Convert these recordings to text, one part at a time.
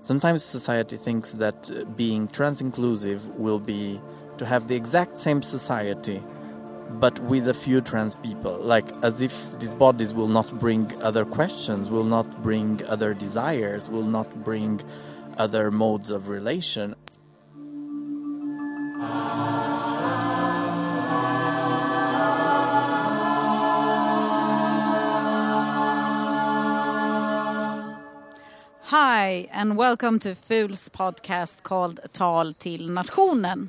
Sometimes society thinks that uh, being trans inclusive will be to have the exact same society but with a few trans people. Like as if these bodies will not bring other questions will not bring other desires will not bring other modes of relation Hi, and welcome to FUL's podcast called Tal till nationen.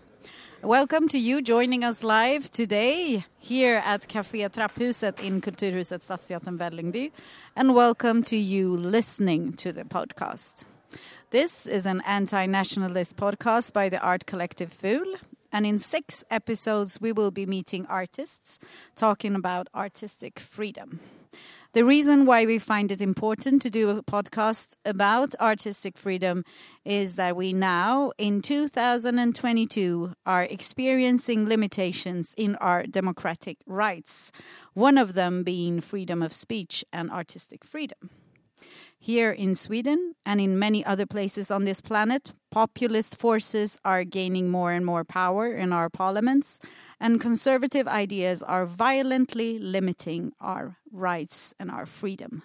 Welcome to you joining us live today here at Café Trapphuset in Kulturhuset Stadsteatern Vällingby, and welcome to you listening to the podcast. This is an anti nationalist podcast by the art collective FUL, and in six episodes, we will be meeting artists talking about artistic freedom. The reason why we find it important to do a podcast about artistic freedom is that we now, in 2022, are experiencing limitations in our democratic rights, one of them being freedom of speech and artistic freedom. Here in Sweden and in many other places on this planet, populist forces are gaining more and more power in our parliaments, and conservative ideas are violently limiting our rights and our freedom.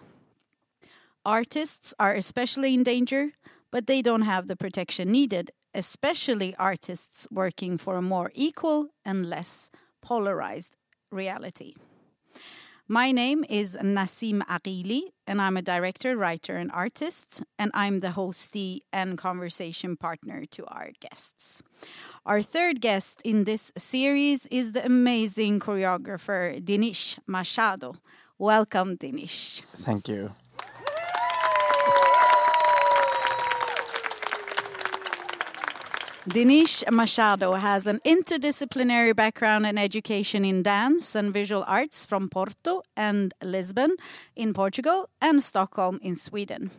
Artists are especially in danger, but they don't have the protection needed, especially artists working for a more equal and less polarized reality. My name is Nasim Aghili, and I'm a director, writer, and artist, and I'm the hostee and conversation partner to our guests. Our third guest in this series is the amazing choreographer Dinis Machado. Welcome, Dinis. thank you Dinis Machado has an interdisciplinary background in education in dance and visual arts from Porto and Lisbon in Portugal and Stockholm in Sweden.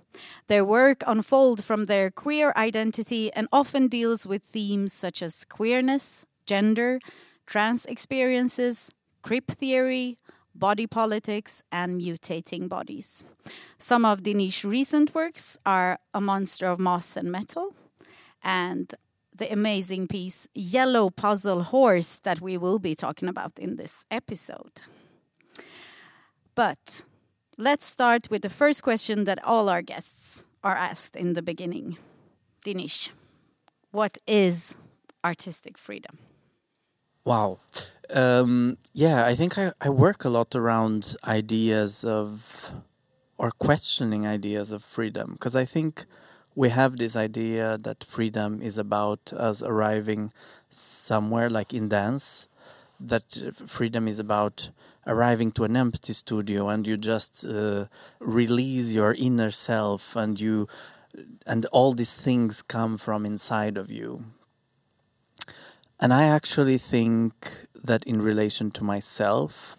Their work unfolds from their queer identity and often deals with themes such as queerness, gender, trans experiences, crip theory, body politics, and mutating bodies. Some of Dinis's recent works are A Monster of Moss and Metal and the amazing piece Yellow Puzzle Horse that we will be talking about in this episode. But let's start with the first question that all our guests are asked in the beginning. Dinis, what is artistic freedom? Wow. Um, yeah, I think I, I work a lot around ideas of, or questioning ideas of freedom, because I think we have this idea that freedom is about us arriving somewhere, like in dance, that freedom is about arriving to an empty studio and you just uh, release your inner self and you and all these things come from inside of you. And I actually think that in relation to myself,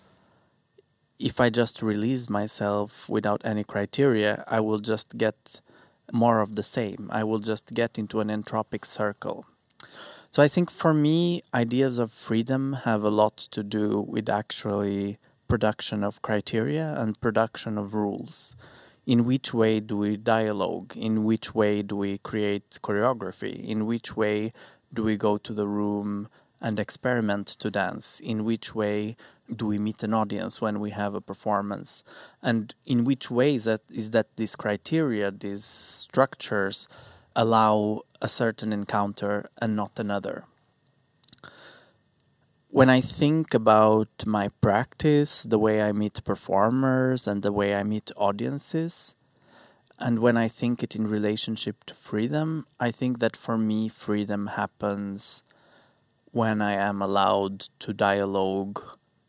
if I just release myself without any criteria, I will just get more of the same. I will just get into an entropic circle. So I think for me, ideas of freedom have a lot to do with actually production of criteria and production of rules. In which way do we dialogue? In which way do we create choreography? In which way do we go to the room and experiment to dance? In which way do we meet an audience when we have a performance? And in which ways that is that this criteria, these structures allow a certain encounter and not another? When I think about my practice, the way I meet performers and the way I meet audiences, and when I think it in relationship to freedom, I think that for me, freedom happens when I am allowed to dialogue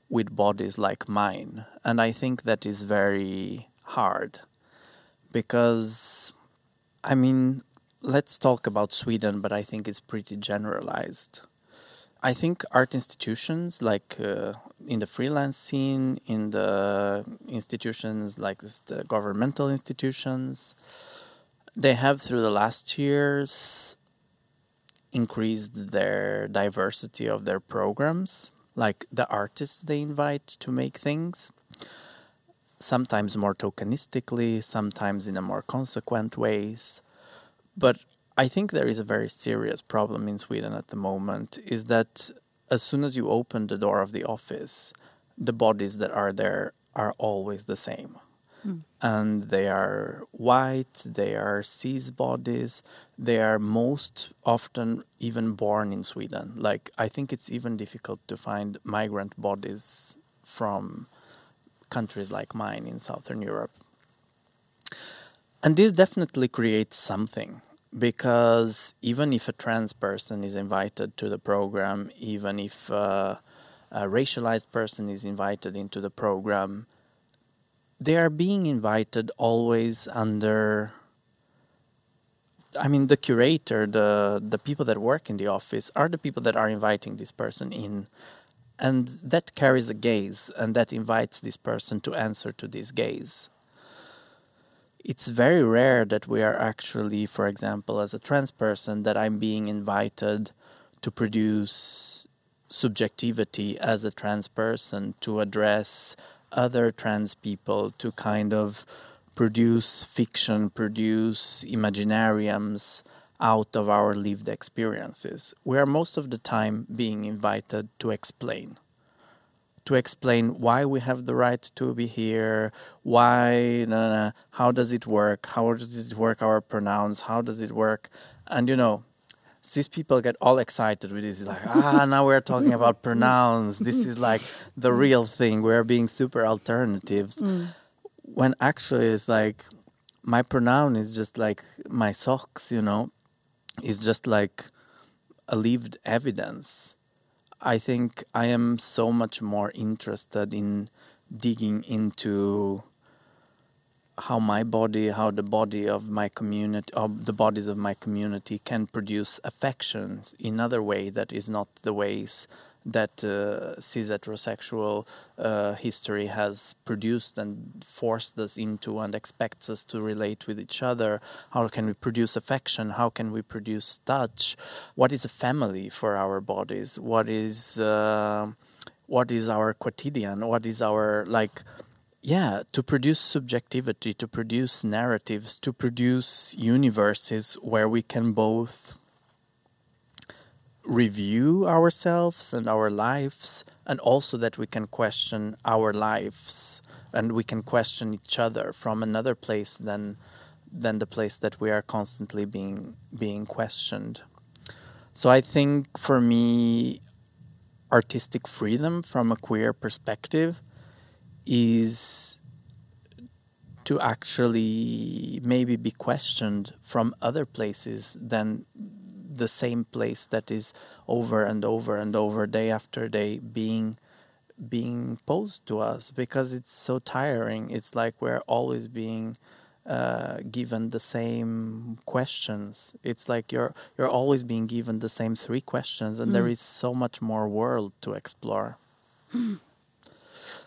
with bodies like mine. And I think that is very hard because, I mean, let's talk about Sweden, but I think it's pretty generalized. I think art institutions, like uh, in the freelance scene, in the institutions like the governmental institutions, they have through the last years increased their diversity of their programs, like the artists they invite to make things. Sometimes more tokenistically, sometimes in a more consequent ways. but I think there is a very serious problem in Sweden at the moment is that as soon as you open the door of the office, the bodies that are there are always the same. And they are white, they are cis bodies, they are most often even born in Sweden. Like, I think it's even difficult to find migrant bodies from countries like mine in Southern Europe. And this definitely creates something because even if a trans person is invited to the program, even if uh, a racialized person is invited into the program, they are being invited always under. I mean, the curator, the the people that work in the office are the people that are inviting this person in, and that carries a gaze, and that invites this person to answer to this gaze it's very rare that we are actually, for example, as a trans person, that I'm being invited to produce subjectivity as a trans person, to address other trans people, to kind of produce fiction, produce imaginariums out of our lived experiences. We are most of the time being invited to explain to explain why we have the right to be here, why, nah, nah, how does it work, how does it work, our pronouns, how does it work, and you know, these people get all excited with this. It's like, ah, now we're talking about pronouns. This is like the real thing. We're being super alternatives. Mm. When actually it's like my pronoun is just like my socks, you know, it's just like a lived evidence. I think I am so much more interested in digging into how my body, how the body of my community, of the bodies of my community can produce affections in other way that is not the ways that uh, cis heterosexual uh, history has produced and forced us into and expects us to relate with each other. How can we produce affection? How can we produce touch? What is a family for our bodies? What is uh, what is our quotidian? What is our like? Yeah, to produce subjectivity, to produce narratives, to produce universes where we can both review ourselves and our lives, and also that we can question our lives and we can question each other from another place than than the place that we are constantly being being questioned. So I think for me, artistic freedom from a queer perspective is to actually maybe be questioned from other places than the same place that is over and over and over day after day being being posed to us because it's so tiring it's like we're always being uh, given the same questions it's like you're you're always being given the same three questions and mm. there is so much more world to explore.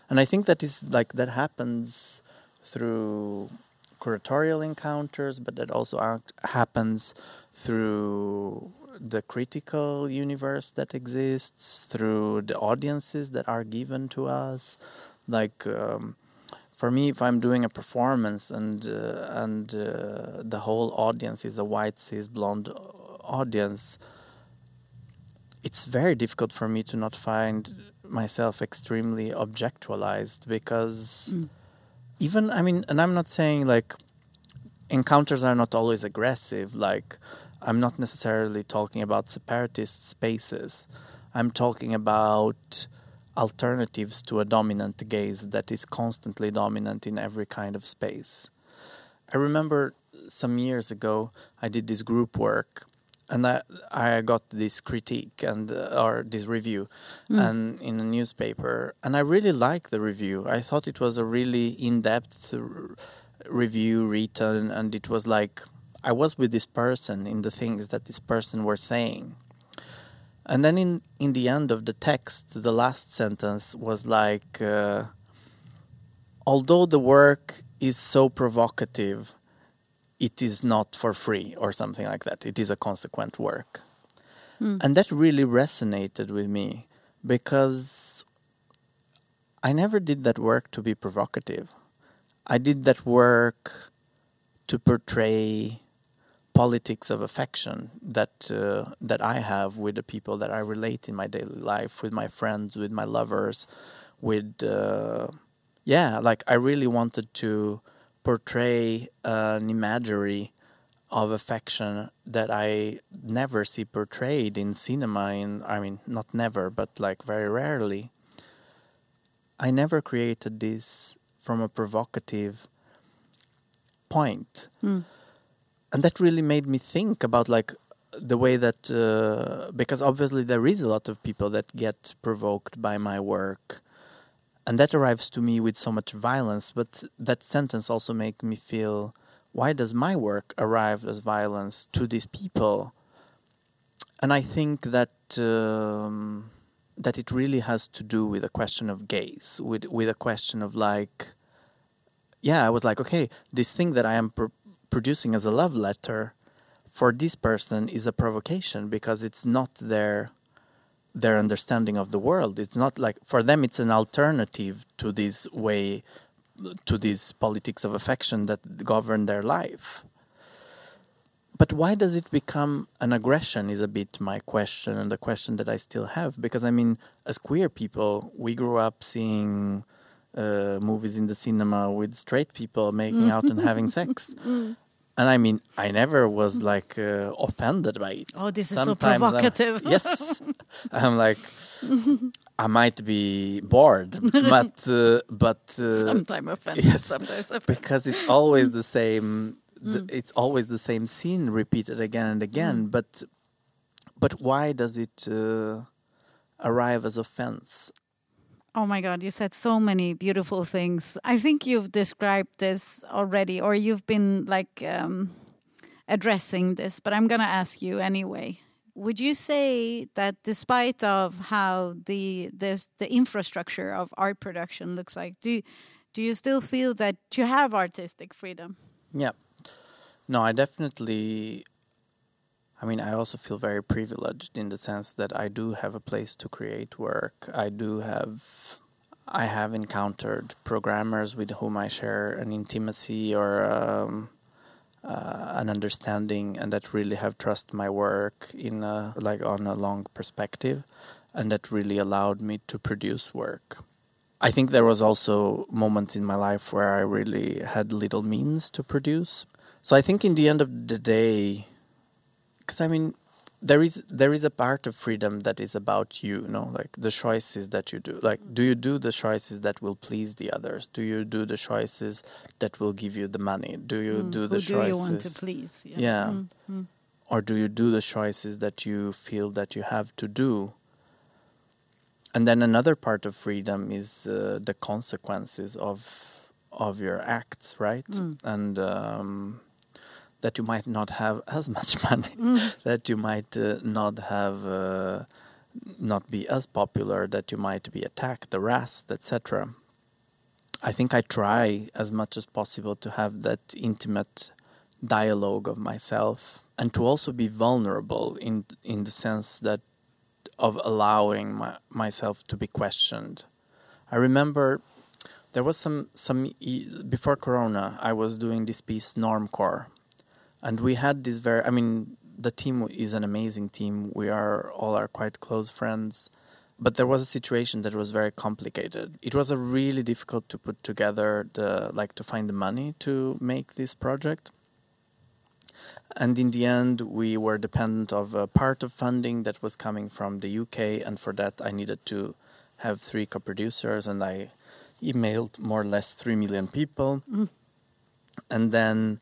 and i think that is like that happens through curatorial encounters, but that also happens through the critical universe that exists, through the audiences that are given to us. Like um, for me, if I'm doing a performance and uh, and uh, the whole audience is a white cis blonde audience, it's very difficult for me to not find myself extremely objectualized because. Mm even I mean, and I'm not saying like encounters are not always aggressive. Like I'm not necessarily talking about separatist spaces. I'm talking about alternatives to a dominant gaze that is constantly dominant in every kind of space. I remember some years ago I did this group work and I, I got this critique and uh, or this review mm. and in a newspaper and I really liked the review. I thought it was a really in-depth review written and it was like I was with this person in the things that this person were saying. And then in in the end of the text the last sentence was like uh, although the work is so provocative it is not for free or something like that. It is a consequent work. Mm. And that really resonated with me because I never did that work to be provocative. I did that work to portray politics of affection that uh, that I have with the people that I relate in my daily life, with my friends, with my lovers, with uh, yeah, like I really wanted to portray an imagery of affection that I never see portrayed in cinema. In I mean, not never, but like very rarely. I never created this from a provocative point, Mm. and that really made me think about like the way that uh, because obviously there is a lot of people that get provoked by my work and that arrives to me with so much violence but that sentence also make me feel why does my work arrive as violence to these people? And i think that um, that it really has to do with a question of gaze with with a question of like yeah i was like okay this thing that i am pr- producing as a love letter for this person is a provocation because it's not their their understanding of the world. It's not like for them it's an alternative to this way to these politics of affection that govern their life. But why does it become an aggression is a bit my question and the question that i still have. Because i mean as queer people we grew up seeing uh, movies in the cinema with straight people making out and having sex. And I mean, I never was like uh, offended by it. Oh, this is Sometimes so I'm- provocative. yes, I'm like, I might be bored, but uh, but uh, sometimes offended, yes. sometimes offended. because it's always the same. The, Mm. it's always the same scene repeated again and again. But but why does it uh, arrive as offense? Oh my God, you said so many beautiful things. I think you've described this already, or you've been like um, addressing this, but I'm going to ask you anyway. Would you say that despite of how the this, the infrastructure of art production looks like, do do you still feel that you have artistic freedom? Yeah. No, I definitely. I mean, I also feel very privileged in the sense that I do have a place to create work. I do have. I have encountered programmers with whom I share an intimacy or um, uh, an understanding, and that really have trust my work in a, like on a long perspective, and that really allowed me to produce work. I think there was also moments in my life where I really had little means to produce. So I think in the end of the day, because I mean, there is there is a part of freedom that is about you, you know, like the choices that you do. Like, do you do the choices that will please the others? Do you do the choices that will give you the money? Do you Mm, do Who the do choices? you want to please? Yeah. Mm, mm. or do you do the choices that you feel that you have to do and then another part of freedom is uh, the consequences of of your acts right Mm. and um, that you might not have as much money Mm. that you might uh, not have uh, not be as popular that you might be attacked harassed etc i think i try as much as possible to have that intimate dialogue of myself and to also be vulnerable in in the sense that of allowing my, myself to be questioned. I remember there was some some before corona i was doing this piece normcore and we had this very i mean the team is an amazing team. We are all are quite close friends. But there was a situation that was very complicated. It was a really difficult to put together the like to find the money to make this project. And in the end we were dependent of a part of funding that was coming from the UK and for that I needed to have three co-producers. And I emailed more or less 3 million people. Mm. and then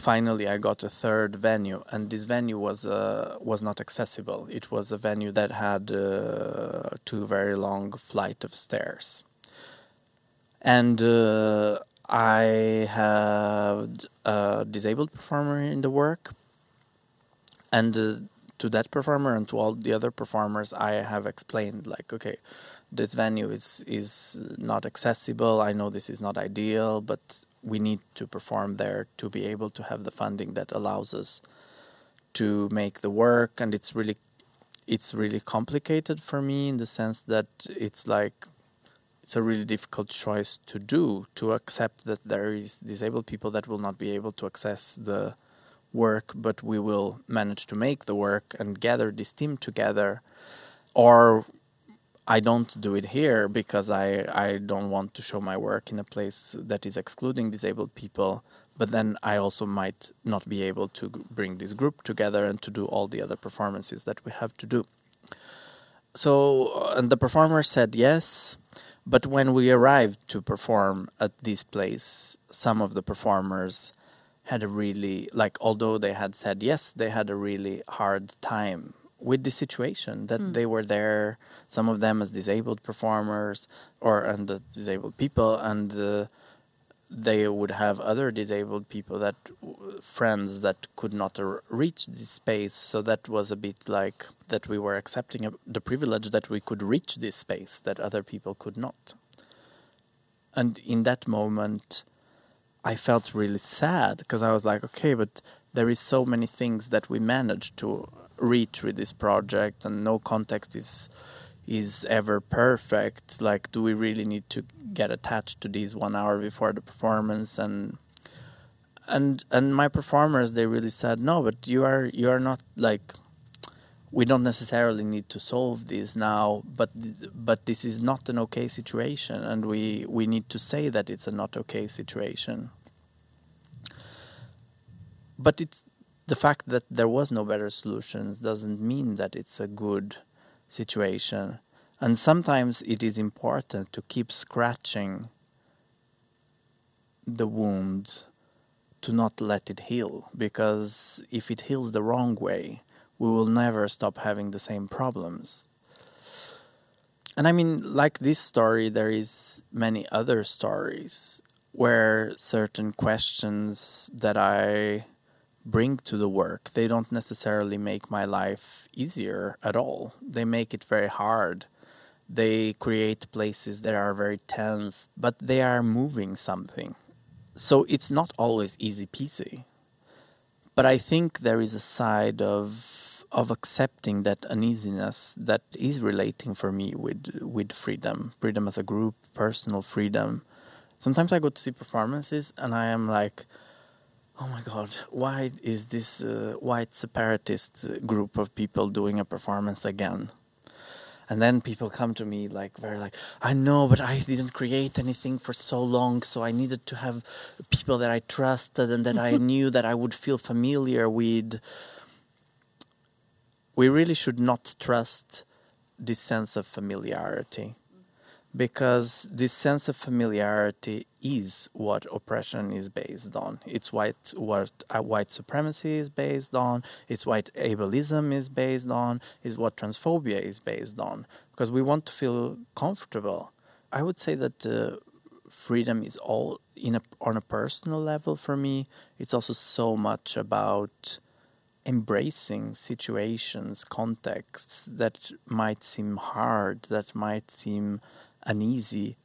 finally I got a third venue and this venue was uh, was not accessible. It was a venue that had uh, two very long flight of stairs. And uh, I had a disabled performer in the work, and uh, to that performer and to all the other performers, I have explained like, okay, this venue is is not accessible. I know this is not ideal, but we need to perform there to be able to have the funding that allows us to make the work, and it's really it's really complicated for me in the sense that it's like it's a really difficult choice to do to accept that there is disabled people that will not be able to access the work, but we will manage to make the work and gather this team together. Or I don't do it here because I, I don't want to show my work in a place that is excluding disabled people. But then I also might not be able to bring this group together and to do all the other performances that we have to do. So, uh, and the performer said yes. But when we arrived to perform at this place, some of the performers had a really like although they had said yes they had a really hard time with the situation that mm. they were there some of them as disabled performers or and disabled people and uh, they would have other disabled people that friends that could not reach this space so that was a bit like that we were accepting the privilege that we could reach this space that other people could not and in that moment I felt really sad because I was like, okay, but there is so many things that we managed to reach with this project, and no context is is ever perfect. Like, do we really need to get attached to these one hour before the performance? And and and my performers, they really said, no, but you are you are not like we don't necessarily need to solve this now, but but this is not an okay situation, and we we need to say that it's a not okay situation. But it's the fact that there was no better solutions doesn't mean that it's a good situation, and sometimes it is important to keep scratching the wound to not let it heal because if it heals the wrong way we will never stop having the same problems. And I mean, like this story, there is many other stories where certain questions that I bring to the work, they don't necessarily make my life easier at all. They make it very hard. They create places that are very tense, but they are moving something. So it's not always easy peasy. But I think there is a side of of accepting that uneasiness that is relating for me with with freedom, freedom as a group, personal freedom. Sometimes I go to see performances and I am like, oh my god, why is this uh, white separatist group of people doing a performance again? And then people come to me like very like I know, but I didn't create anything for so long, so I needed to have people that I trusted and that I knew that I would feel familiar with we really should not trust this sense of familiarity because this sense of familiarity is what oppression is based on. It's white what uh, white supremacy is based on. It's what ableism is based on. Is what transphobia is based on. Because we want to feel comfortable. I would say that uh, freedom is all in a on a personal level for me. It's also so much about embracing situations, contexts that might seem hard, that might seem uneasy.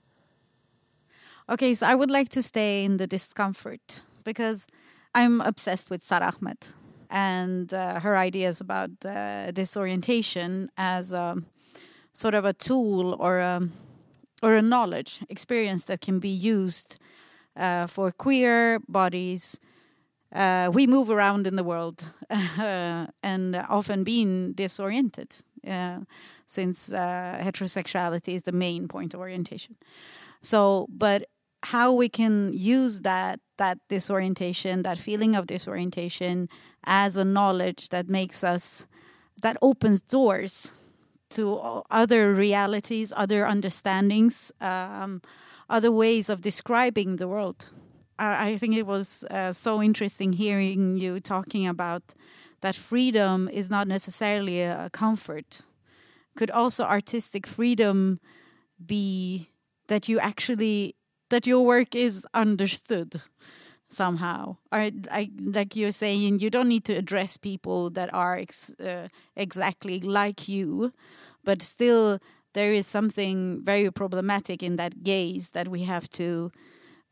Okay, so I would like to stay in the discomfort because I'm obsessed with Sara Ahmed and uh, her ideas about uh, disorientation as a sort of a tool or a or a knowledge experience that can be used uh, for queer bodies uh, we move around in the world uh, and often being disoriented since uh, heterosexuality is the main point of orientation. So, but how we can use that that disorientation, that feeling of disorientation, as a knowledge that makes us that opens doors to other realities, other understandings, um, other ways of describing the world. I think it was uh, so interesting hearing you talking about that freedom is not necessarily a comfort. Could also artistic freedom be that you actually that your work is understood somehow or I, like you're saying you don't need to address people that are ex, uh, exactly like you but still there is something very problematic in that gaze that we have to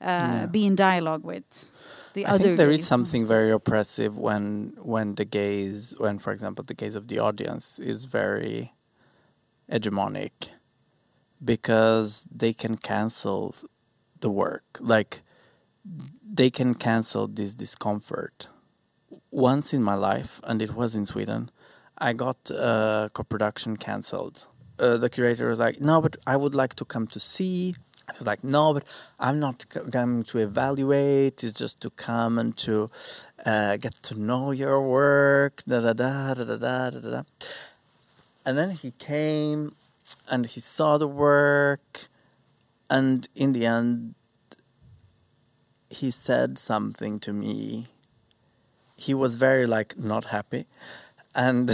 yeah. be in dialogue with the I other. I think there gaze. is something very oppressive when when the gaze, when for example the gaze of the audience is very hegemonic, because they can cancel the work, like they can cancel this discomfort once in my life, and it was in Sweden, I got a co-production cancelled. Uh, the curator was like, "No, but I would like to come to see." I was like, "No, but I'm not coming to evaluate. It's just to come and to uh, get to know your work." Da da da da da da da da. And then he came, and he saw the work, and in the end, he said something to me. He was very like not happy, and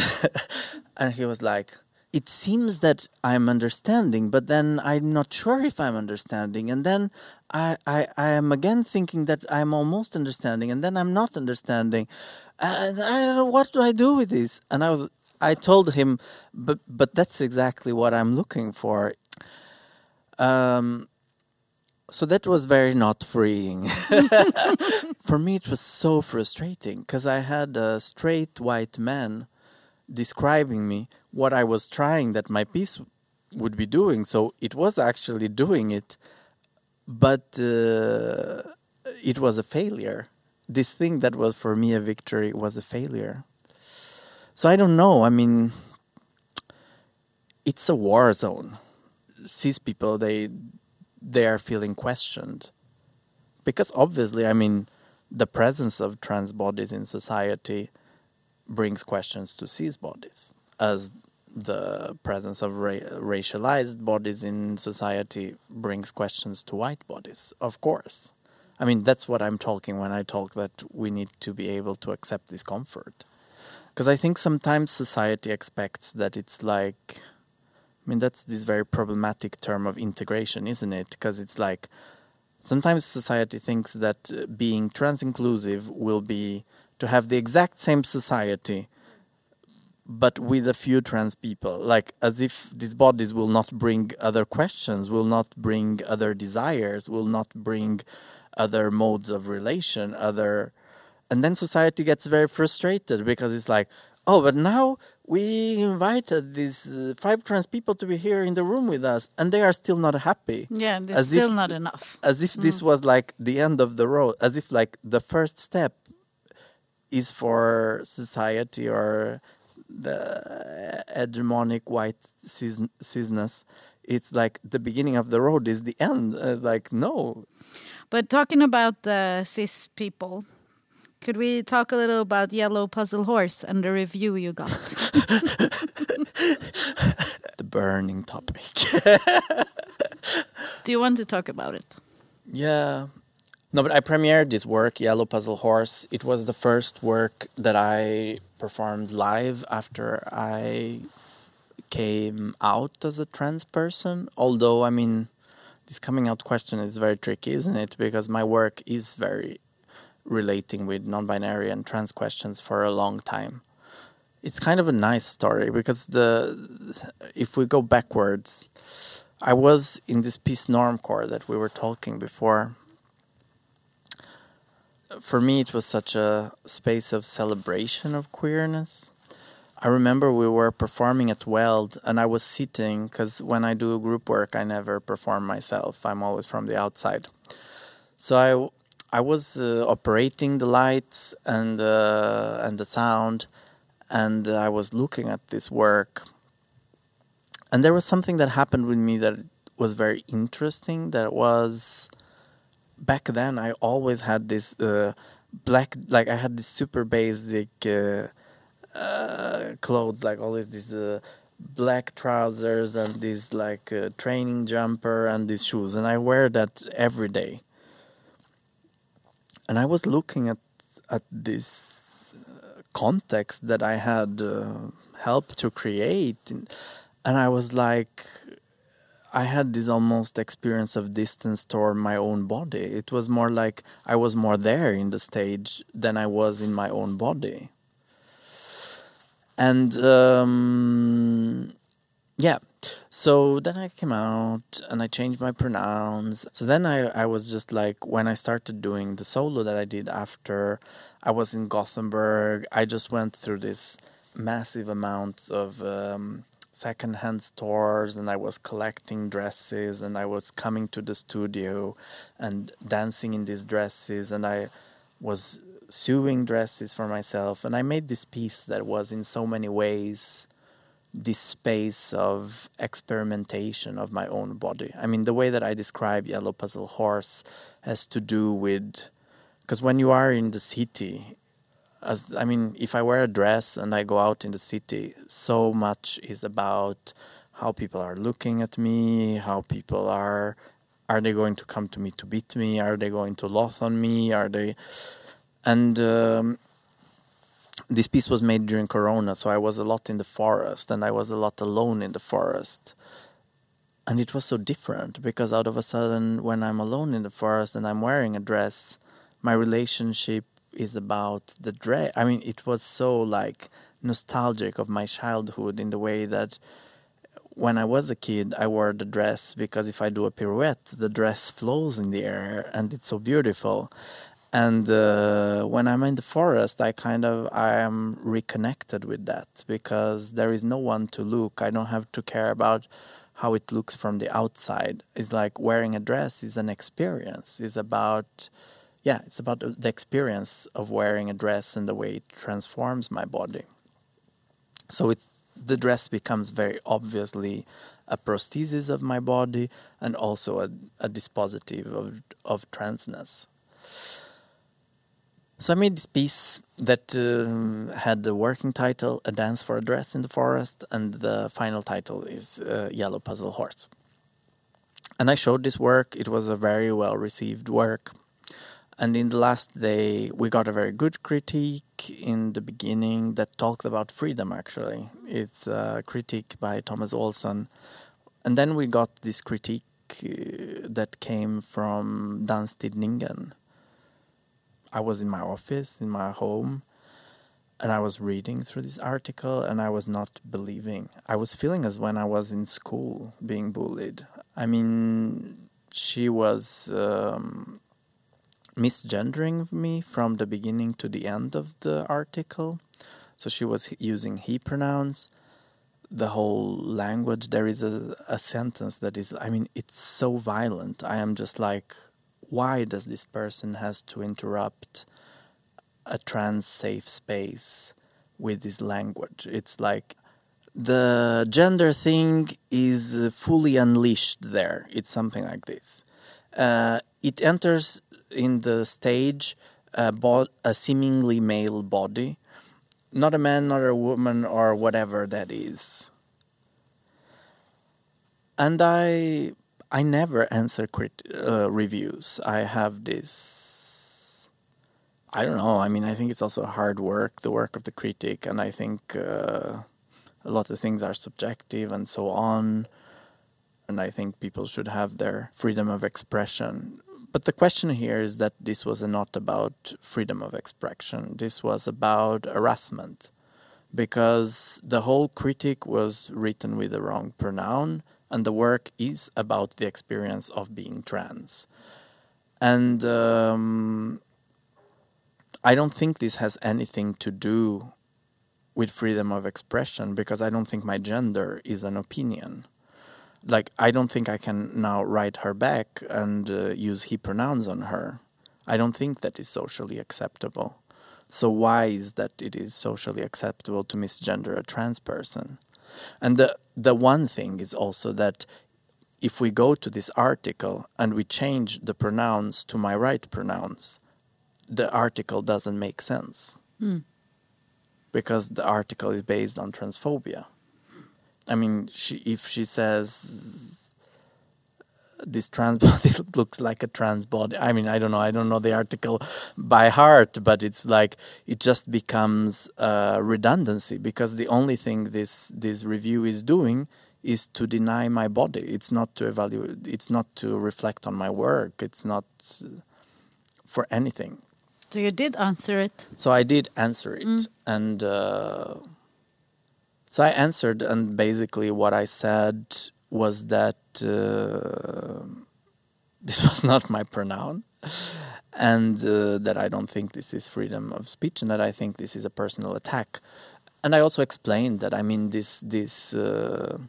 and he was like, "It seems that I'm understanding, but then I'm not sure if I'm understanding, and then I I, I am again thinking that I'm almost understanding, and then I'm not understanding, and I don't know what do I do with this." And I was I told him, "But but that's exactly what I'm looking for." Um, so that was very not freeing. For me, it was so frustrating because I had a straight white man describing me what I was trying that my piece would be doing. So it was actually doing it, but uh, it was a failure. This thing that was for me a victory was a failure. So I don't know. I mean, it's a war zone. Cis people, they they are feeling questioned because obviously i mean the presence of trans bodies in society brings questions to cis bodies as the presence of ra- racialized bodies in society brings questions to white bodies of course i mean that's what i'm talking when i talk that we need to be able to accept discomfort because i think sometimes society expects that it's like I mean, that's this very problematic term of integration, isn't it? Because it's like sometimes society thinks that uh, being trans inclusive will be to have the exact same society, but with a few trans people, like as if these bodies will not bring other questions, will not bring other desires, will not bring other modes of relation, other. And then society gets very frustrated because it's like, oh, but now we invited these uh, five trans people to be here in the room with us, and they are still not happy. Yeah, it's As still if- not enough. As if this was like the end of the road, as if like the first step is for society or the hegemonic white cis- cisness. It's like the beginning of the road is the end. It's like, no, But talking about the cis people, could we talk a little about Yellow Puzzle Horse and the review you got? the burning topic. Do you want to talk about it? Yeah. No, but I premiered this work, Yellow Puzzle Horse. It was the first work that I performed live after I came out as a trans person. Although, I mean, this coming out question is very tricky, isn't it? Because my work is very relating with non binary and trans questions for a long time. It's kind of a nice story because the if we go backwards, I was in this piece normcore that we were talking before. For me, it was such a space of celebration of queerness. I remember we were performing at Weld, and I was sitting because when I do group work, I never perform myself. I'm always from the outside. So I, I was uh, operating the lights and uh, and the sound, and uh, I was looking at this work, and there was something that happened with me that was very interesting that was back then i always had this uh, black like i had this super basic uh, uh, clothes like always these black trousers and this like uh, training jumper and these shoes and i wear that every day. And i was looking at at this context that i had uh, helped to create and i was like I had this almost experience of distance toward my own body. It was more like I was more there in the stage than I was in my own body. And um, yeah, so then I came out and I changed my pronouns. So then I, I was just like, when I started doing the solo that I did after I was in Gothenburg, I just went through this massive amount of. Um, secondhand stores and I was collecting dresses and I was coming to the studio and dancing in these dresses and I was sewing dresses for myself, and I made this piece that was in so many ways this space of experimentation of my own body. I mean, the way that I describe Yellow Puzzle Horse has to do with because when you are in the city, as I mean, if I wear a dress and I go out in the city, so much is about how people are looking at me, how people are are they going to come to me to beat me? Are they going to loth on me? Are they and um, this piece was made during Corona, so I was a lot in the forest and I was a lot alone in the forest. And it was so different because out of a sudden, when I'm alone in the forest and I'm wearing a dress, my relationship is about the dress. I mean, it was so like nostalgic of my childhood in the way that when I was a kid, I wore the dress because if I do a pirouette, the dress flows in the air and it's so beautiful. And uh, when i'm in the forest i kind of i am reconnected with that because there is no one to look. I don't have to care about how it looks from the outside. It's like wearing a dress is an experience. It's about yeah it's about the experience of wearing a dress and the way it transforms my body so it's the dress becomes very obviously a prosthesis of my body and also a, a dispositive of, of transness so I made this piece that uh, had the working title "A Dance for a Dress in the Forest," and the final title is uh, "Yellow Puzzle Horse." And I showed this work. It was a very well received work. And in the last day, we got a very good critique in the beginning that talked about freedom. Actually, it's a critique by Thomas Olsen, and then we got this critique uh, that came from Danstidningen I was in my office, in my home, and I was reading through this article and I was not believing. I was feeling as when I was in school being bullied. I mean, she was um, misgendering me from the beginning to the end of the article. So she was using he pronouns. The whole language, there is a, a sentence that is, I mean, it's so violent. I am just like, why does this person has to interrupt a trans safe space with this language it's like the gender thing is fully unleashed there it's something like this uh, it enters in the stage a, a seemingly male body not a man not a woman or whatever that is and i I never answer crit- uh, reviews. I have this. I don't know. I mean, I think it's also hard work, the work of the critic, and I think uh, a lot of things are subjective and so on. And I think people should have their freedom of expression. But the question here is that this was not about freedom of expression. This was about harassment, because the whole critic was written with the wrong pronoun and the work is about the experience of being trans. And um, I don't think this has anything to do with freedom of expression because I don't think my gender is an opinion. Like, I don't think I can now write her back and uh, use he pronouns on her. I don't think that is socially acceptable. So, why is that it is socially acceptable to misgender a trans person? And the the one thing is also that if we go to this article and we change the pronouns to my right pronouns, the article doesn't make sense. Mm. Because the article is based on transphobia. I mean, she, if she says this trans body looks like a trans body. I mean, I don't know. I don't know the article by heart, but it's like it just becomes uh, redundancy because the only thing this this review is doing is to deny my body. It's not to evaluate. It's not to reflect on my work. It's not for anything. So you did answer it. So I did answer it, mm. and uh, so I answered, and basically what I said was that uh, this was not my pronoun and uh, that I don't think this is freedom of speech and that I think this is a personal attack. And I also explained that I mean this these uh,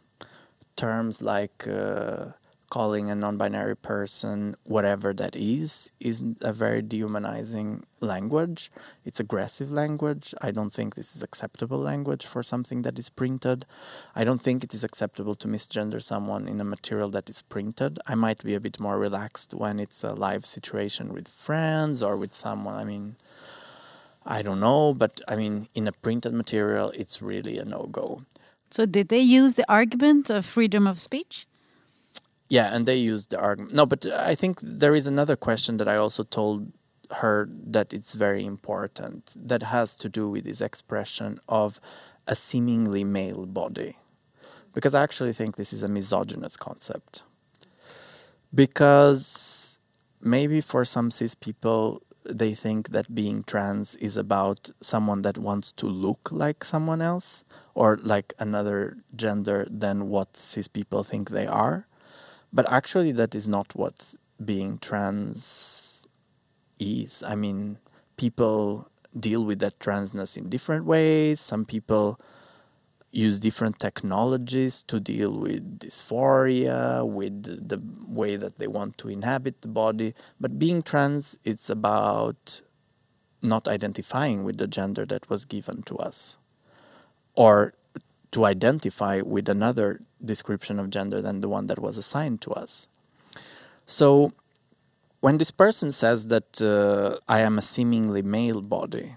terms like uh, calling a non-binary person whatever that is is a very dehumanizing language. It's aggressive language. I don't think this is acceptable language for something that is printed. I don't think it is acceptable to misgender someone in a material that is printed. I might be a bit more relaxed when it's a live situation with friends or with someone. I mean i don't know but i mean in a printed material it's really a no-go. So did they use the argument of freedom of speech yeah, and they used the argument. No, but I think there is another question that I also told her that it's very important that has to do with this expression of a seemingly male body. Because I actually think this is a misogynist concept. Because maybe for some cis people, they think that being trans is about someone that wants to look like someone else or like another gender than what cis people think they are but actually that is not what being trans is. I mean people deal with that transness in different ways. Some people use different technologies to deal with dysphoria with the way that they want to inhabit the body. But being trans it's about not identifying with the gender that was given to us or to identify with another description of gender than the one that was assigned to us. So, when this person says that uh, I am a seemingly male body,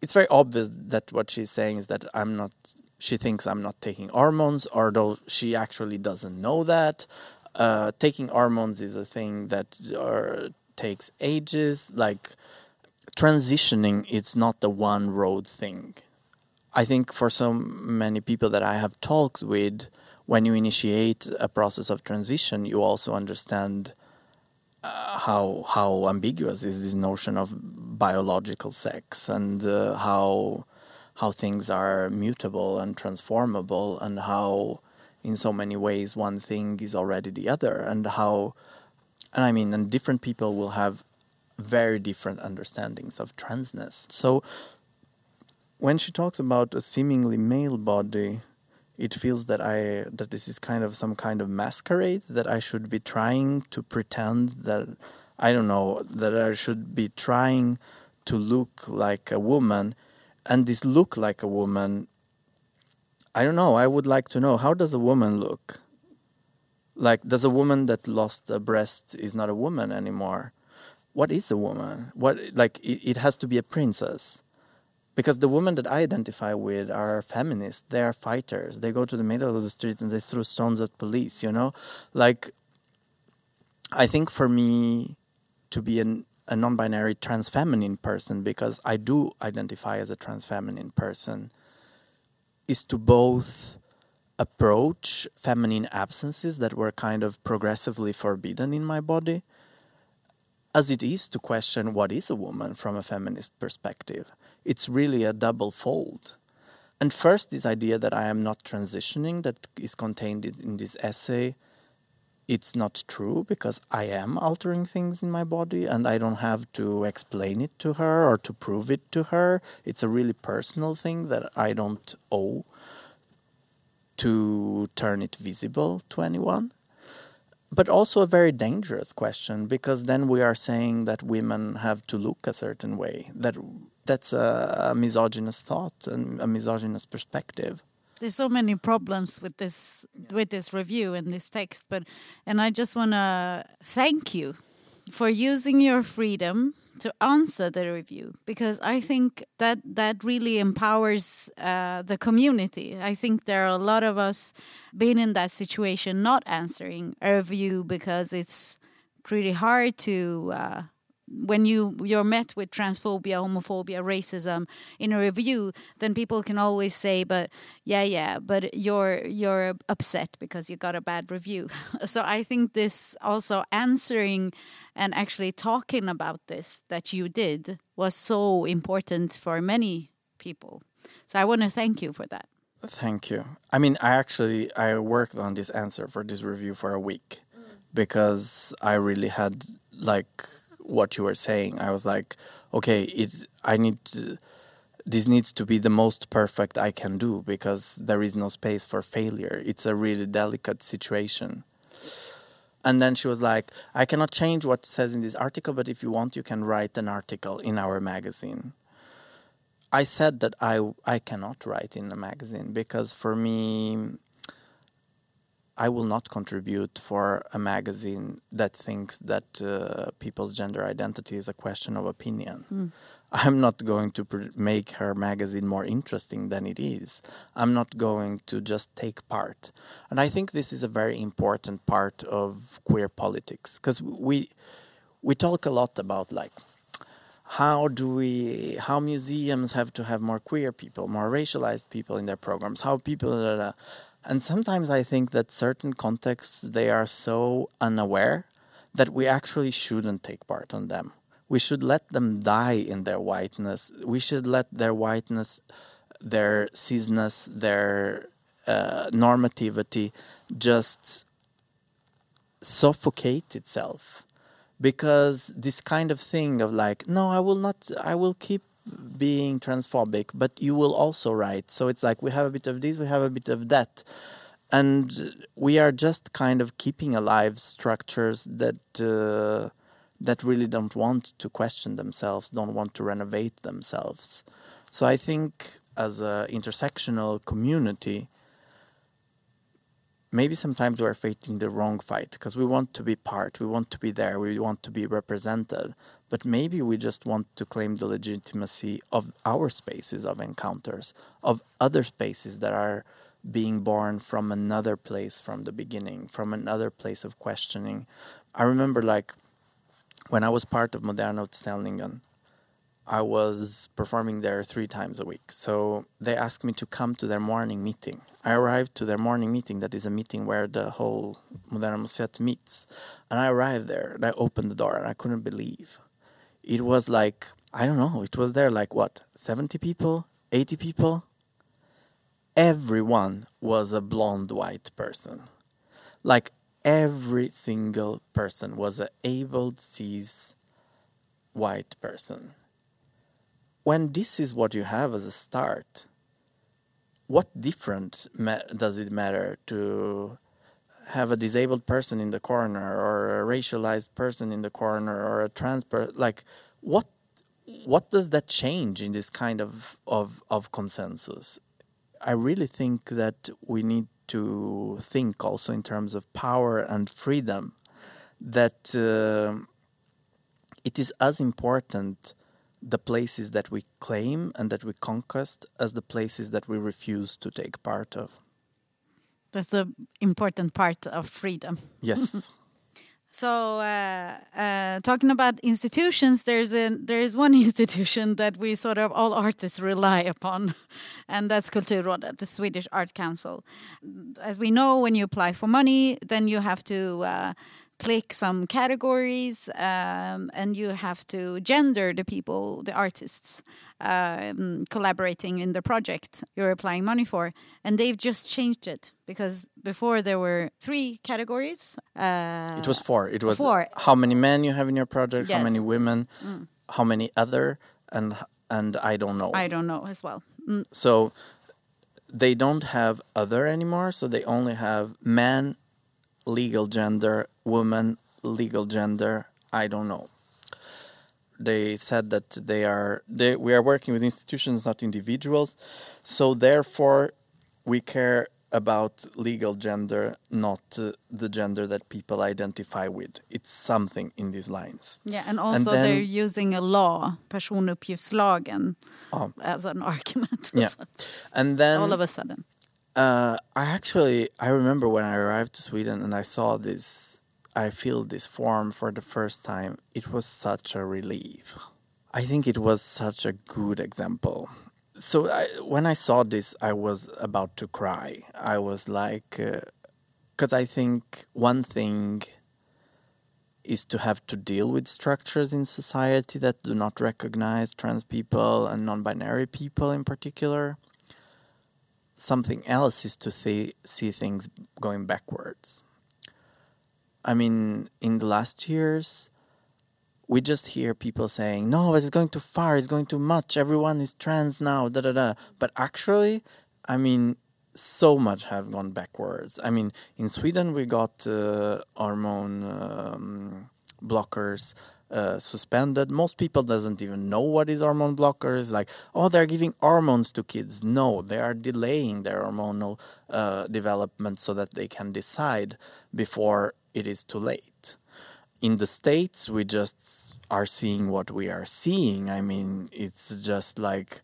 it's very obvious that what she's saying is that I'm not. She thinks I'm not taking hormones, although she actually doesn't know that. Uh, taking hormones is a thing that uh, takes ages. Like transitioning, it's not the one road thing I think for so many people that I have talked with, when you initiate a process of transition, you also understand uh, how how ambiguous is this notion of biological sex and uh, how how things are mutable and transformable and how in so many ways one thing is already the other and how and I mean and different people will have very different understandings of transness. So when she talks about a seemingly male body, it feels that I that this is kind of some kind of masquerade that I should be trying to pretend that I don't know that I should be trying to look like a woman, and this look like a woman. I don't know. I would like to know how does a woman look? Like, does a woman that lost a breast is not a woman anymore? What is a woman? What like it, it has to be a princess because the women that I identify with are feminists. They are fighters. They go to the middle of the street and they throw stones at police. You know, like I think for me to be an, a non-binary trans feminine person, because I do identify as a trans feminine person, is to both approach feminine absences that were kind of progressively forbidden in my body as it is to question what is a woman from a feminist perspective it's really a double fold. And first, this idea that I am not transitioning, that is contained in this essay, it's not true because I am altering things in my body and I don't have to explain it to her or to prove it to her. It's a really personal thing that I don't owe to turn it visible to anyone. But also a very dangerous question because then we are saying that women have to look a certain way, that that's a, a misogynist thought and a misogynist perspective. There's so many problems with this with this review and this text but and i just want to thank you for using your freedom to answer the review because i think that that really empowers uh, the community. I think there are a lot of us being in that situation not answering a review because it's pretty hard to uh, when you you're met with transphobia, homophobia, racism in a review, then people can always say, "But yeah, yeah, but you're you're upset because you got a bad review." so I think this also answering and actually talking about this that you did was so important for many people. So I want to thank you for that. Thank you. I mean, I actually I worked on this answer for this review for a week because I really had like what you were saying. I was like, okay, it. I need to, this needs to be the most perfect I can do because there is no space for failure. It's a really delicate situation. And then she was like, I cannot change what says in this article, but if you want, you can write an article in our magazine. I said that I, I cannot write in a magazine because for me, I will not contribute for a magazine that thinks that uh, people's gender identity is a question of opinion. Mm. I'm not going to pr- make her magazine more interesting than it is. I'm not going to just take part. And I think this is a very important part of queer politics because we we talk a lot about like how do we how museums have to have more queer people, more racialized people in their programs, how people da, da. And sometimes I think that certain contexts they are so unaware that we actually shouldn't take part on them we should let them die in their whiteness. We should let their whiteness, their cisness, their uh, normativity just suffocate itself. Because this kind of thing of like, no, I will not, I will keep being transphobic, but you will also write. So it's like we have a bit of this, we have a bit of that. And we are just kind of keeping alive structures that. Uh, that really don't want to question themselves, don't want to renovate themselves. So I think as an intersectional community, maybe sometimes we're fighting the wrong fight because we want to be part, we want to be there, we want to be represented, but maybe we just want to claim the legitimacy of our spaces of encounters, of other spaces that are being born from another place from the beginning, from another place of questioning. I remember like when I was part of Moderna Utställningen, I was performing there three times a week. So they asked me to come to their morning meeting. I arrived to their morning meeting, that is a meeting where the whole Moderna Museet meets. And I arrived there and I opened the door and I couldn't believe. It was like, I don't know, it was there like what, 70 people, 80 people? Everyone was a blonde white person. Like every single person was an able cis white person. When this is what you have as a start, what different does it matter to have a disabled person in the corner or a racialized person in the corner or a trans person? Like, what what does that change in this kind of, of, of consensus? I really think that we need to think also in terms of power and freedom that uh, it is as important the places that we claim and that we conquest as the places that we refuse to take part of. That's the important part of freedom. Yes. So, uh, uh, talking about institutions, there's a there is one institution that we sort of all artists rely upon, and that's Kulturrådet, the Swedish Art Council. As we know, when you apply for money, then you have to uh, click some categories um, and you have to gender the people, the artists um, collaborating in the project you're applying money for. And they've just changed it because before there were three categories. Uh, it was four. It was four. how many men you have in your project, yes. how many women, mm. how many other, and and I don't know. I don't know as well. Mm. So they don't have other anymore. So they only have men, legal gender, woman, legal gender, I don't know. They said that they are they, we are working with institutions, not individuals. So therefore, we care about legal gender, not uh, the gender that people identify with. It's something in these lines. Yeah, and also and then, they're using a law, personuppgiftslagen, oh. as an argument. Yeah, and then all of a sudden, uh, I actually I remember when I arrived to Sweden and I saw this, I feel this form for the first time. It was such a relief. I think it was such a good example. So I, when I saw this, I was about to cry. I was like, because uh, I think one thing is to have to deal with structures in society that do not recognize trans people and non-binary people in particular something else is to see, see things going backwards. I mean, in the last years, we just hear people saying, no, it's going too far, it's going too much, everyone is trans now, da da da. But actually, I mean, so much have gone backwards. I mean, in Sweden we got uh, hormone um, blockers uh, suspended. Most people doesn't even know what is hormone blockers. Like, oh, they're giving hormones to kids. No, they are delaying their hormonal uh, development so that they can decide before it is too late. In the states, we just are seeing what we are seeing. I mean, it's just like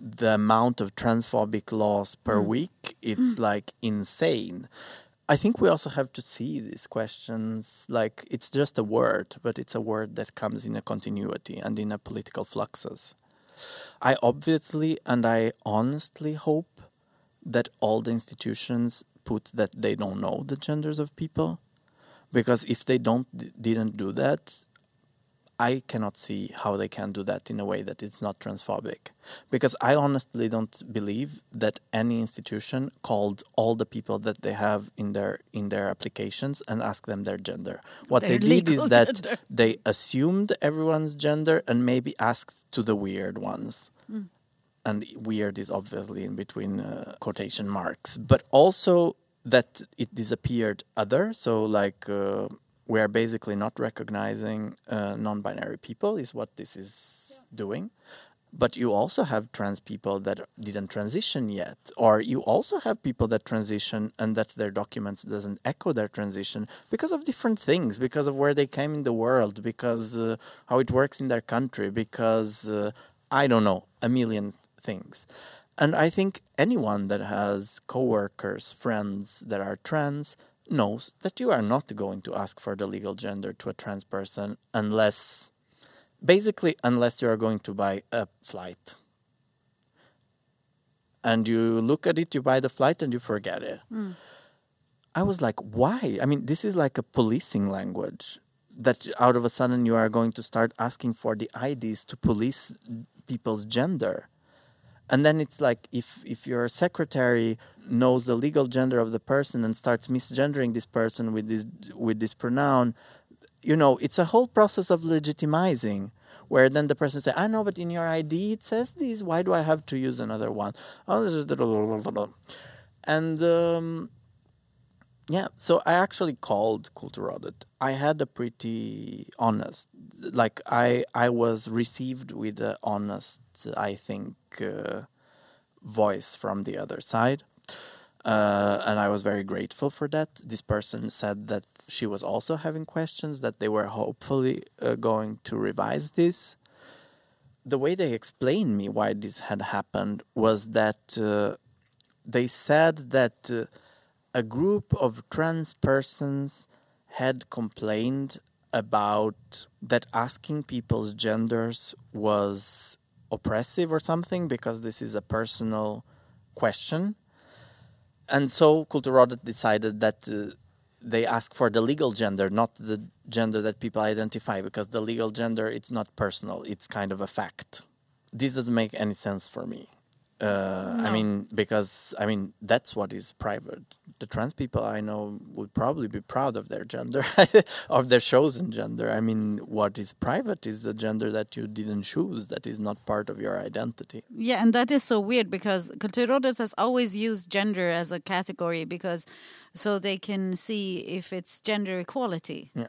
the amount of transphobic laws per mm. week. It's mm. like insane. I think we also have to see these questions like it's just a word, but it's a word that comes in a continuity and in a political fluxes. I obviously and I honestly hope that all the institutions put that they don't know the genders of people because if they don't didn't do that I cannot see how they can do that in a way that it's not transphobic. Because I honestly don't believe that any institution called all the people that they have in their in their applications and asked them their gender. What their they did is that gender. they assumed everyone's gender and maybe asked to the weird ones. Mm. And weird is obviously in between uh, quotation marks, but also that it disappeared other. So like. Uh, we are basically not recognizing uh, non-binary people is what this is yeah. doing but you also have trans people that didn't transition yet or you also have people that transition and that their documents doesn't echo their transition because of different things because of where they came in the world because uh, how it works in their country because uh, i don't know a million things and i think anyone that has coworkers friends that are trans knows that you are not going to ask for the legal gender to a trans person unless basically unless you are going to buy a flight. And you look at it you buy the flight and you forget it. Mm. i was like why? I mean this is like a policing language that out of a sudden you are going to start asking for the ids to police people's gender and then it's like if if your secretary knows the legal gender of the person and starts misgendering this person with this with this pronoun you know it's a whole process of legitimizing where then the person say i know but in your id it says this. Why do i have to use another one? And um, yeah so i actually called Kulturrådet i had a pretty honest like i i was received with a honest i think uh, voice from the other side uh, and I was very grateful for that. This person said that she was also having questions, that they were hopefully uh, going to revise this. The way they explained me why this had happened was that uh, they said that uh, a group of trans persons had complained about that asking people's genders was oppressive or something because this is a personal question and so Kulturrådet decided that uh, they ask for the legal gender, not the gender that people identify, because the legal gender it's not personal; it's kind of a fact. This doesn't make any sense for me. Uh, no. I mean, because I mean that's what is private. The trans people I know would probably be proud of their gender, of their chosen gender. I mean, what is private is the gender that you didn't choose, that is not part of your identity. Yeah, and that is so weird because Kulturrådet has always used gender as a category because so they can see if it's gender equality. Yeah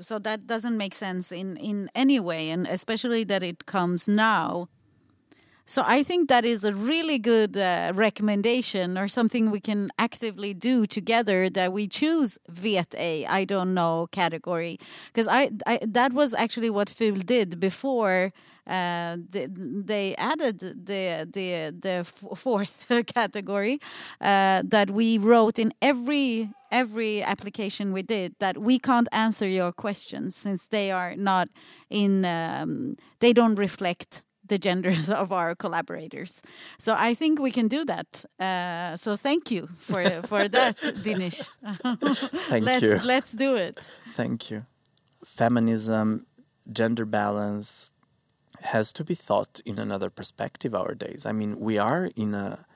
so that doesn't make sense in in any way and especially that it comes now so I think that is a really good uh, recommendation or something we can actively do together that we choose vet a I don't know category. Because I, I that was actually what FUL did before uh, the, they added the the the fourth category uh, that we wrote in every every application we did that we can't answer your questions since they are not in um, they don't reflect the genders of our collaborators. So I think we can do that. Uh, so thank you for for that, Dinis. thank let's, you. Let's do it. Thank you. Feminism, gender balance has to be thought in another perspective our days. I mean, we are in a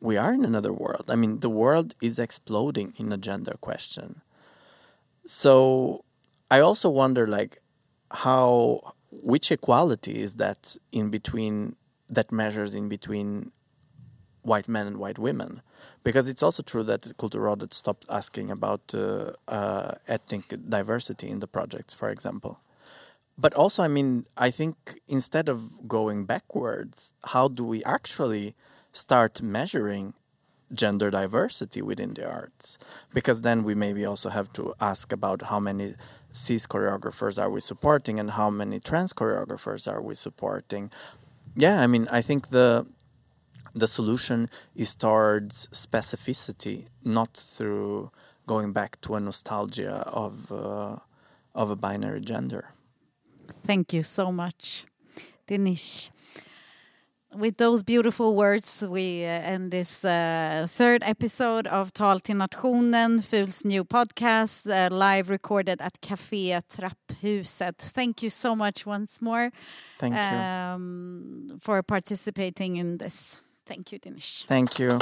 we are in another world. I mean, the world is exploding in a gender question. So I also wonder like how which equality is that in between that measures in between white men and white women, because it's also true that Kulturrådet stopped asking about uh, uh, ethnic diversity in the projects, for example. But also, I mean, I think instead of going backwards, how do we actually start measuring gender diversity within the arts. Because then we maybe also have to ask about how many cis choreographers are we supporting and how many trans choreographers are we supporting. Yeah i mean i think the the solution is towards specificity not through going back to a nostalgia of uh, of a binary gender. Thank you so much. Dinis with those beautiful words, we uh, end this uh, third episode of Tal till nationen, Ful's new podcast, uh, live recorded at Café Trapphuset. Thank you so much once more Thank you. um, for participating in this. Thank you, Dinish. Thank you.